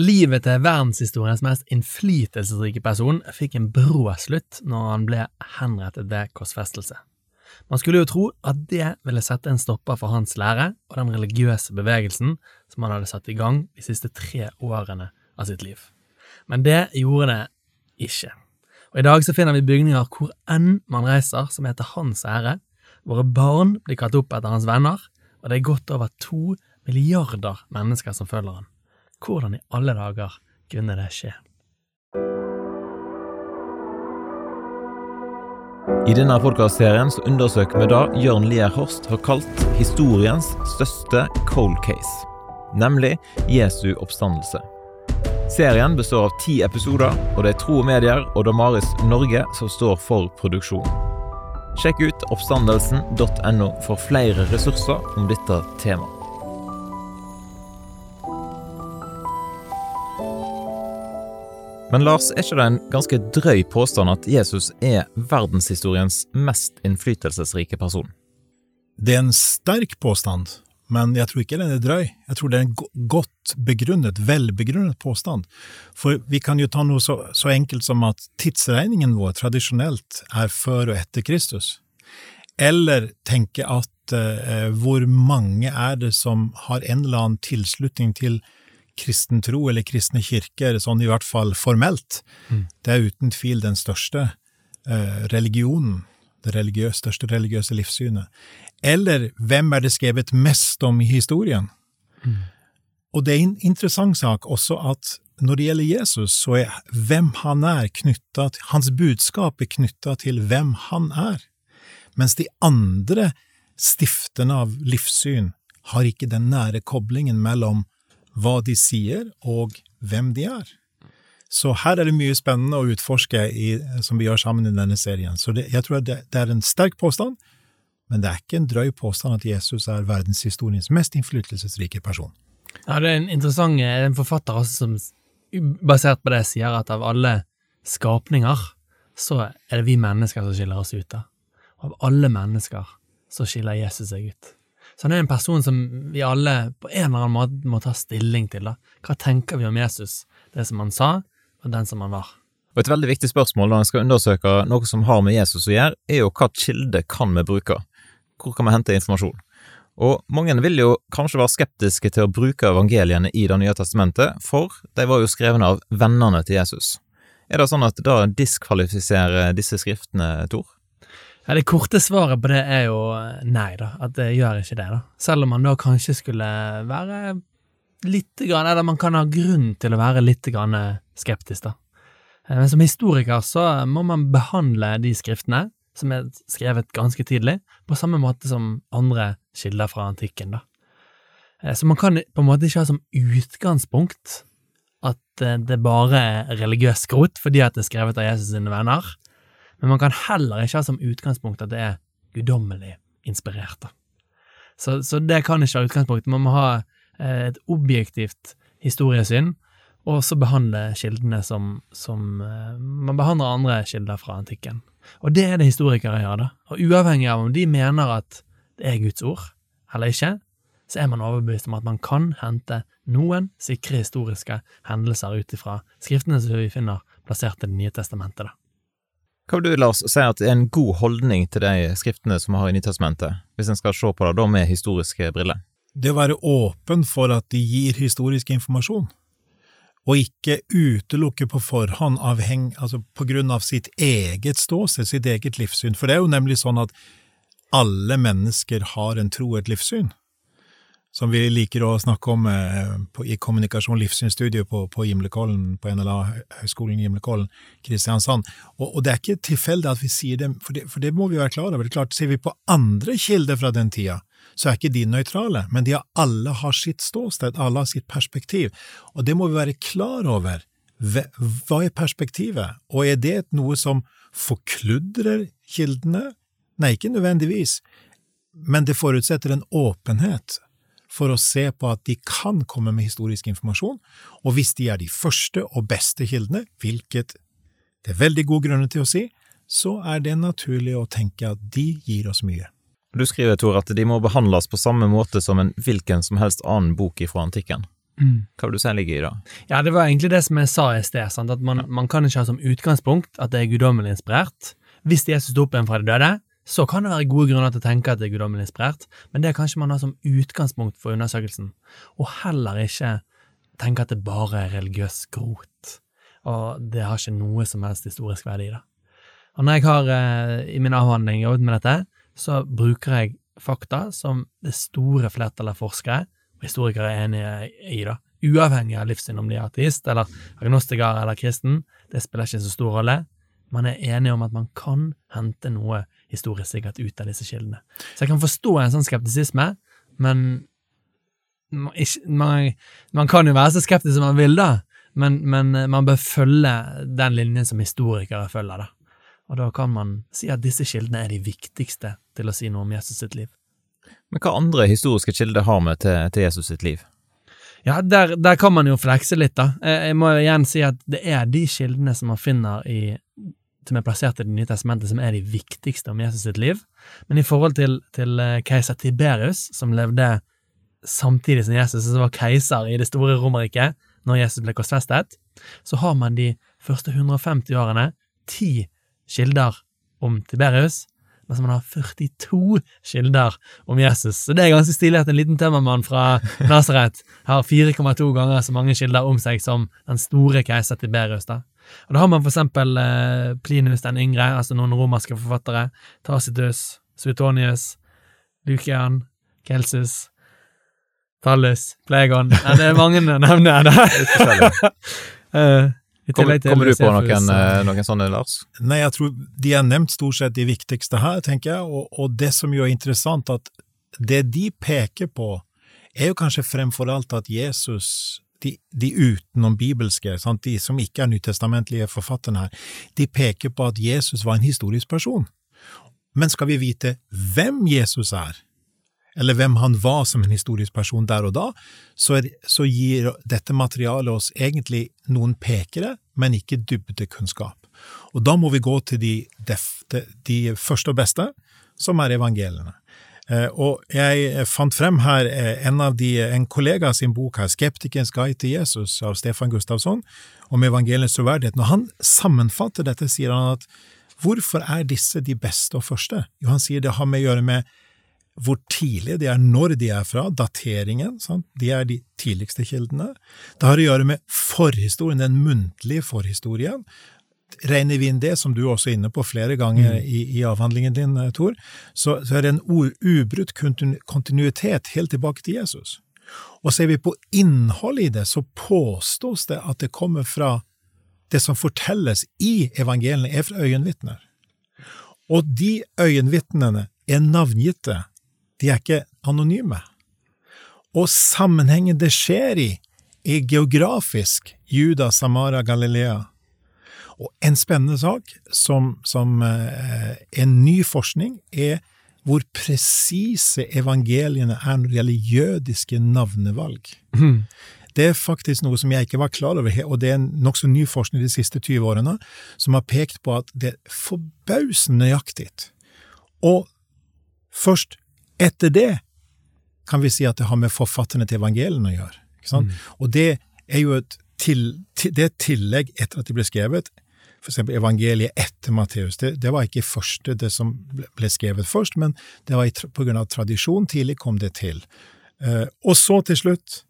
Livet til verdenshistoriens mest innflytelsesrike person fikk en brå slutt når han ble henrettet ved korsfestelse. Man skulle jo tro at det ville sette en stopper for hans lære og den religiøse bevegelsen som han hadde satt i gang de siste tre årene av sitt liv. Men det gjorde det ikke. Og I dag så finner vi bygninger hvor enn man reiser som heter hans ære. Våre barn blir kalt opp etter hans venner, og det er godt over to milliarder mennesker som følger han. Hvordan i alle dager kunne det skje? I denne podkastserien undersøker vi det Jørn Lier Horst har kalt historiens største cold case, nemlig Jesu oppstandelse. Serien består av ti episoder, og det er Tro og Medier og Damaris Norge som står for produksjonen. Sjekk ut oppstandelsen.no for flere ressurser om dette temaet. Men Lars, er ikke det en ganske drøy påstand at Jesus er verdenshistoriens mest innflytelsesrike person? Det er en sterk påstand, men jeg tror ikke den er drøy. Jeg tror det er en godt begrunnet, velbegrunnet påstand. For vi kan jo ta noe så, så enkelt som at tidsregningen vår tradisjonelt er før og etter Kristus. Eller tenke at eh, hvor mange er det som har en eller annen tilslutning til kristen tro eller kristne kirker, sånn i hvert fall formelt, mm. det er uten tvil den største eh, religionen, det religiøse, største religiøse livssynet. Eller hvem er det skrevet mest om i historien? Mm. Og det er en interessant sak også at når det gjelder Jesus, så er hvem han er knytta til Hans budskap er knytta til hvem han er, mens de andre stiftene av livssyn har ikke den nære koblingen mellom hva de sier, og hvem de er. Så her er det mye spennende å utforske i, som vi gjør sammen i denne serien. Så det, jeg tror det, det er en sterk påstand, men det er ikke en drøy påstand at Jesus er verdenshistoriens mest innflytelsesrike person. Ja, det er en interessant en forfatter også som basert på det sier at av alle skapninger så er det vi mennesker som skiller oss ut. da. Av alle mennesker så skiller Jesus seg ut. Så han er en person som vi alle på en eller annen måte må ta stilling til. da. Hva tenker vi om Jesus, det som han sa, og den som han var? Og Et veldig viktig spørsmål når en skal undersøke noe som har med Jesus å gjøre, er jo hva kilde kan vi bruke? Hvor kan vi hente informasjon? Og mange vil jo kanskje være skeptiske til å bruke evangeliene i Det nye testamentet, for de var jo skrevet av vennene til Jesus. Er det sånn at da diskvalifiserer disse skriftene, Tor? Ja, Det korte svaret på det er jo nei, da. At det gjør ikke det. da. Selv om man da kanskje skulle være litt grann, Eller man kan ha grunn til å være litt grann skeptisk, da. Eh, men som historiker så må man behandle de skriftene, som er skrevet ganske tidlig, på samme måte som andre kilder fra antikken, da. Eh, så man kan på en måte ikke ha som utgangspunkt at eh, det bare er religiøst skrot fordi at det er skrevet av Jesus sine venner, men man kan heller ikke ha som utgangspunkt at det er guddommelig inspirert. Så, så, det kan ikke være utgangspunktet. Man må ha eh, et objektivt historiesyn, og så behandle kildene som, som eh, man behandler andre kilder fra antikken. Og det er det historikere gjør, da. Og uavhengig av om de mener at det er Guds ord eller ikke, så er man overbevist om at man kan hente noen sikre historiske hendelser ut ifra skriftene som vi finner plassert i Det nye testamentet. da. Hva vil du, Lars, si at det er en god holdning til de skriftene som vi har i Nytestamentet, hvis en skal se på det da med historiske briller? Det å være åpen for at de gir historisk informasjon, og ikke utelukke på forhånd avheng, altså på grunn av sitt eget ståsted, sitt eget livssyn. For det er jo nemlig sånn at alle mennesker har en tro et livssyn som vi liker å snakke om eh, på, i kommunikasjon livssynsstudiet på, på Gimlekollen, på NLA-høgskolen i Gimlekollen, Kristiansand. Og, og, det er ikke tilfeldig at vi sier det for, det, for det må vi være klar over. Det er klart, Ser vi på andre kilder fra den tida, så er ikke de nøytrale, men de har, alle har sitt ståsted, alle har sitt perspektiv, og det må vi være klar over. Hva er perspektivet, og er det noe som forkludrer kildene? Nei, ikke nødvendigvis, men det forutsetter en åpenhet for å se på at de kan komme med historisk informasjon, og hvis de er de første og beste kildene, hvilket det er veldig gode grunner til å si, så er det naturlig å tenke at de gir oss mye. Du skriver, Tor, at de må behandles på samme måte som en hvilken som helst annen bok ifra antikken. Hva vil du si ligger i det? Ja, det var egentlig det som jeg sa i sted, sant? at man, man kan ikke ha som utgangspunkt at det er guddommelig inspirert. Hvis Jesus sto opp igjen fra de døde, så kan det være gode grunner til å tenke at det er guddommelig inspirert, men det kan ikke man ha som utgangspunkt for undersøkelsen, og heller ikke tenke at det bare er religiøs skrot, og det har ikke noe som helst historisk verdi. det. Og når jeg har eh, i min avhandling jobbet med dette, så bruker jeg fakta som det store flertallet av forskere og historikere er enige i, da. Uavhengig av livssyn, om de er ateist eller agnostiker eller kristen, det spiller ikke så stor rolle. Man er enige om at man kan hente noe historisk sikkert ut av disse kildene. Så jeg kan forstå en sånn skeptisisme, men man, man, man kan jo være så skeptisk som man vil, da, men, men man bør følge den linjen som historikere følger, da. Og da kan man si at disse kildene er de viktigste til å si noe om Jesus sitt liv. Men hva andre historiske kilder har vi til, til Jesus sitt liv? Ja, der, der, kan man jo flekse litt, da. Jeg må igjen si at det er de kildene som man finner i som er plassert i Det nye testamentet, som er de viktigste om Jesus sitt liv. Men i forhold til, til keiser Tiberius, som levde samtidig som Jesus, som var keiser i det store Romerriket når Jesus ble korsfestet, så har man de første 150 årene ti kilder om Tiberius, mens man har 42 kilder om Jesus. Så det er ganske stilig at en liten tømmermann fra Nasaret har 4,2 ganger så mange kilder om seg som den store keiser Tiberius. da. Og Da har man for eksempel eh, Plinus den yngre, altså noen romerske forfattere, Tacitus, Suetonius, Lukian, Kelsus, Tallus, Plegon ja, Det er mange å der. her. Kommer, kommer du på noen, eh, noen, sånne, Lars? Nei, jeg tror de er nevnt stort sett de viktigste her, tenker jeg, og, og det som jo er interessant, at det de peker på, er jo kanskje fremfor alt at Jesus de, de utenom bibelske, sant? de som ikke er nytestamentlige forfatterne her, de peker på at Jesus var en historisk person. Men skal vi vite hvem Jesus er, eller hvem han var som en historisk person der og da, så, er, så gir dette materialet oss egentlig noen pekere, men ikke dybdekunnskap. Og da må vi gå til de, de, de første og beste, som er evangeliene. Eh, og jeg fant frem her eh, en av de, en kollega sin bok her, 'Skeptikens guide til Jesus' av Stefan Gustavsson, om evangeliets troverdighet. Når han sammenfatter dette, sier han at hvorfor er disse de beste og første? Jo, han sier det har med å gjøre med hvor tidlig de er, når de er fra, dateringen, sant? de er de tidligste kildene. Det har å gjøre med forhistorien, den muntlige forhistorien. Regner vi inn det, som du også er inne på flere ganger mm. i, i, avhandlingen din, eh, Tor, så, så er det en ubrutt kontinuitet helt tilbake til Jesus. Og ser vi på innholdet i det, så påstås det at det kommer fra det som fortelles i evangeliene, er fra øyenvitner. Og de øyenvitnene er navngitte de er ikke anonyme. Og sammenhengen det skjer i, er geografisk Juda, Samara, Galilea. Og en spennende sak som, som eh, en ny forskning er hvor presise evangeliene er når det gjelder jødiske navnevalg. Mm. Det er faktisk noe som jeg ikke var klar over, og det er nokså ny forskning de siste 20 årene, som har pekt på at det er forbausende nøyaktig. Og først etter det kan vi si at det har med forfatterne til evangeliene å gjøre. Mm. Og det er jo et, til, det er tillegg etter at de ble skrevet. Eksempel evangeliet etter Matteus. Det, det, var ikke første det som ble skrevet først, men det var av tradisjon. Tidlig kom det til. Eh, og så til slutt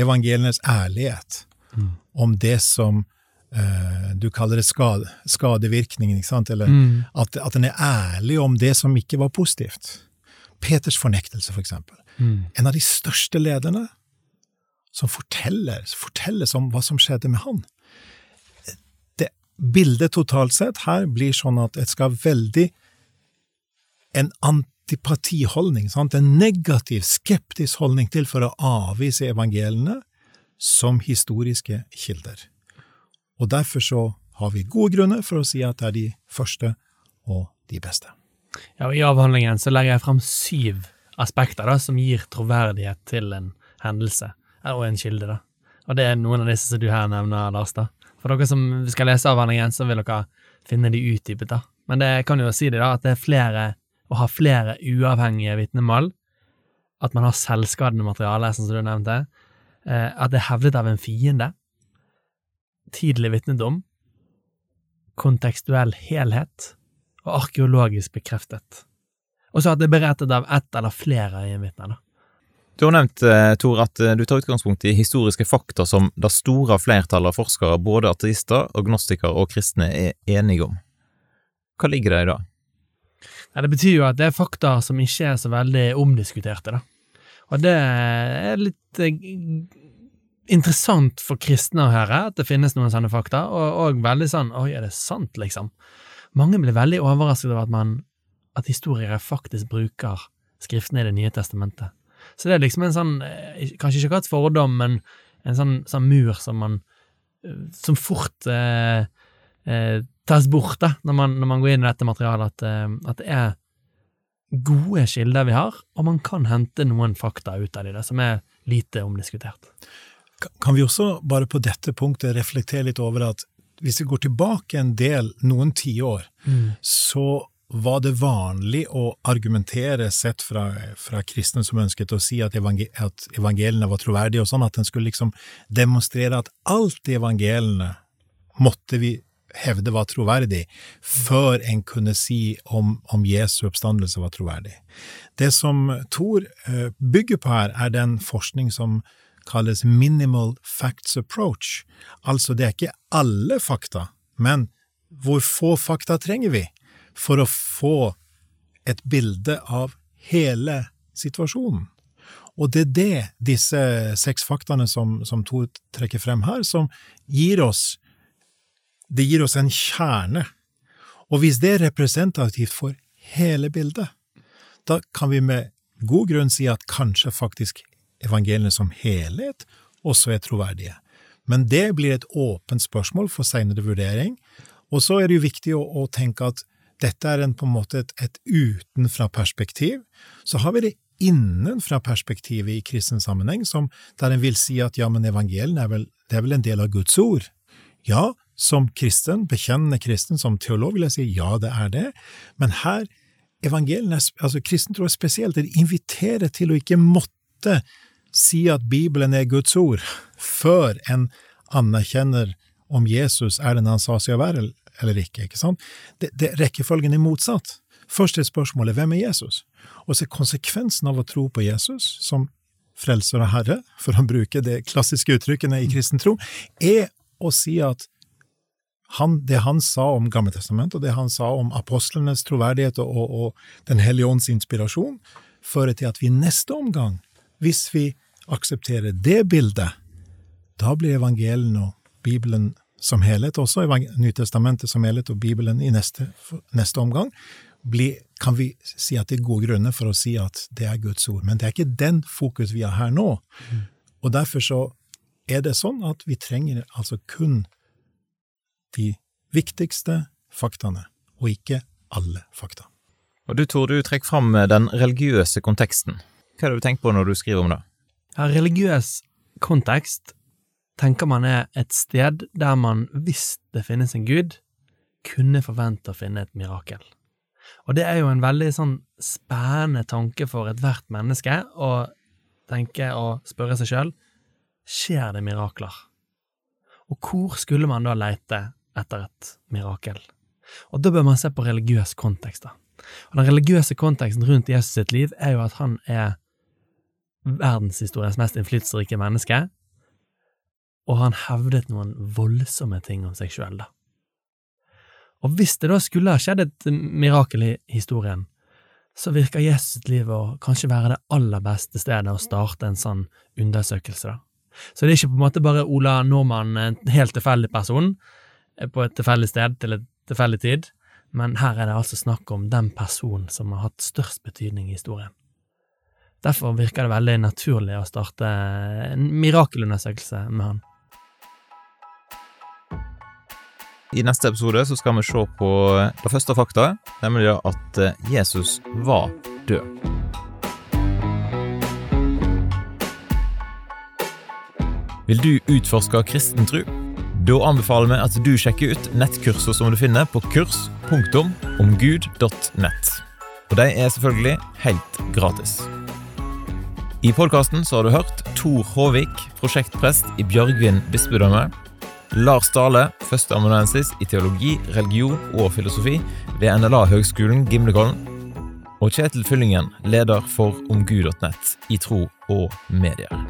evangelienes ærlighet mm. om det som uh, du kaller det skade, skadevirkningen, ikke sant? eller mm. at, at den er ærlig om det som ikke var positivt. Peters fornektelse, for eksempel. Mm. En av de største lederne som forteller, fortelles om hva som skjedde med han. Det Bildet totalt sett her blir sånn at det skal veldig en antipatiholdning, sant? en negativ, skeptisk holdning til for å avvise evangeliene som historiske kilder. Og derfor så har vi gode grunner for å si at det er de første og de beste. Ja, og I avhandlingen så legger jeg fram syv aspekter da, som gir troverdighet til en hendelse, og en kilde. da. Og det er noen av disse som du her nevner, Lars. da. For dere som skal lese avhandlingen, så vil dere finne de utdypet. da. Men det kan jo si det da, at det er flere, å ha flere uavhengige vitnemål, at man har selvskadende materiale, sånn som du nevnte, eh, at det er hevdet av en fiende, tidlig vitnedom, kontekstuell helhet og arkeologisk bekreftet. Og så at det er berettet av ett eller flere øyenvitner. Du har nevnt, eh, Tor, at eh, du tar utgangspunkt i historiske fakta som det store flertallet av forskere, både ateister, agnostikere og kristne, er enige om. Hva ligger det i det? Det betyr jo at det er fakta som ikke er så veldig omdiskuterte, da. Og det er litt eh, interessant for kristne å høre at det finnes noen sånne fakta, og, og veldig sånn oi, er det sant, liksom? Mange blir veldig overrasket over at man at historiere faktisk bruker skriftene i Det nye testamentet. Så det er liksom en sånn, eh, kanskje ikke akkurat fordom, men en sånn, sånn mur som man eh, som fort eh, eh, tas bort da, når man, når man, går inn i dette materialet, at, eh, at, det er gode kilder vi har, og man kan hente noen fakta ut av det, som er lite omdiskutert. Kan vi også bare på dette punktet reflektere litt over at hvis vi går tilbake en del, noen tiår, mm. så var det vanlig å argumentere, sett fra, fra kristne som ønsket å si at, evangel at evangeliene var troverdige, og sånn, at en skulle liksom demonstrere at alt i evangeliene måtte vi hevde var troverdig, før en kunne si om, om Jesu oppstandelse var troverdig. Det som Thor eh, bygger på her, er den forskning som kalles minimal facts approach. Altså, det er ikke alle fakta, men hvor få fakta trenger vi for å få et bilde av hele situasjonen? Og det er det disse seks faktaene som, som Tor trekker frem her, som gir oss Det gir oss en kjerne. Og hvis det er representativt for hele bildet, da kan vi med god grunn si at kanskje faktisk evangeliene som helhet også er troverdige. Men det blir et åpent spørsmål for seinere vurdering. Og så er det jo viktig å, å tenke at dette er en, på en måte et, et utenfra-perspektiv. Så har vi det innenfra-perspektivet i kristen sammenheng, som, der en vil si at ja, men evangeliene er er vel en del av Guds ord. Ja, som kristen, bekjennende kristen, som teolog vil jeg si ja, det er det, men her evangeliene, altså kristen tro er spesielt, det inviterer til å ikke måtte si at Bibelen er Guds ord, før en anerkjenner om Jesus er den han sa seg å være eller ikke. ikke sant? Det, det, rekkefølgen er motsatt. Først er spørsmålet hvem er Jesus? Og så konsekvensen av å tro på Jesus som frelser og herre, for å bruke de klassiske uttrykkene i kristen tro, er å si at han, det han sa om Gammeltestamentet, og det han sa om apostlenes troverdighet og, og, og Den hellige ånds inspirasjon, fører til at vi neste omgang hvis vi aksepterer det bildet, da blir evangelen og Bibelen som helhet, også Nytestamentet som helhet og Bibelen i neste, neste omgang, blir, kan vi si at det er gode grunner for å si at det er Guds ord. Men det er ikke den fokus vi har her nå. Mm. Og derfor så er det sånn at vi trenger altså kun de viktigste faktaene, og ikke alle fakta. Og du Tor, du trekker fram den religiøse konteksten. Hva har du tenkt på når du skriver om det? Ja, religiøs kontekst tenker man er et sted der man, hvis det finnes en gud, kunne forvente å finne et mirakel. Og det er jo en veldig sånn spennende tanke for ethvert menneske å tenke og spørre seg sjøl skjer det mirakler? Og hvor skulle man da leite etter et mirakel? Og da bør man se på religiøs kontekst, da. Og den religiøse konteksten rundt Jesus sitt liv er jo at han er verdenshistoriens mest innflytelsesrike menneske, og han hevdet noen voldsomme ting om seg sjøl, da. Og hvis det da skulle ha skjedd et mirakel i historien, så virker Jesus' liv å kanskje være det aller beste stedet å starte en sånn undersøkelse, da. Så det er ikke på en måte bare Ola Normann, en helt tilfeldig person, eh, på et tilfeldig sted til et tilfeldig tid, men her er det altså snakk om den personen som har hatt størst betydning i historien. Derfor virker det veldig naturlig å starte en mirakelundersøkelse med han. I neste episode så skal vi se på det første fakta, nemlig at Jesus var død. Vil du utforske kristen tro? Da anbefaler vi at du sjekker ut nettkurser som du finner på kurs.omgud.nett. Og de er selvfølgelig helt gratis. I podkasten har du hørt Tor Håvik, prosjektprest i Bjørgvin bispedømme. Lars Dale, førsteamanuensis i teologi, religion og filosofi ved NLA Høgskolen Gimlekollen. Og Kjetil Fyllingen, leder for omgud.nett i tro og medier.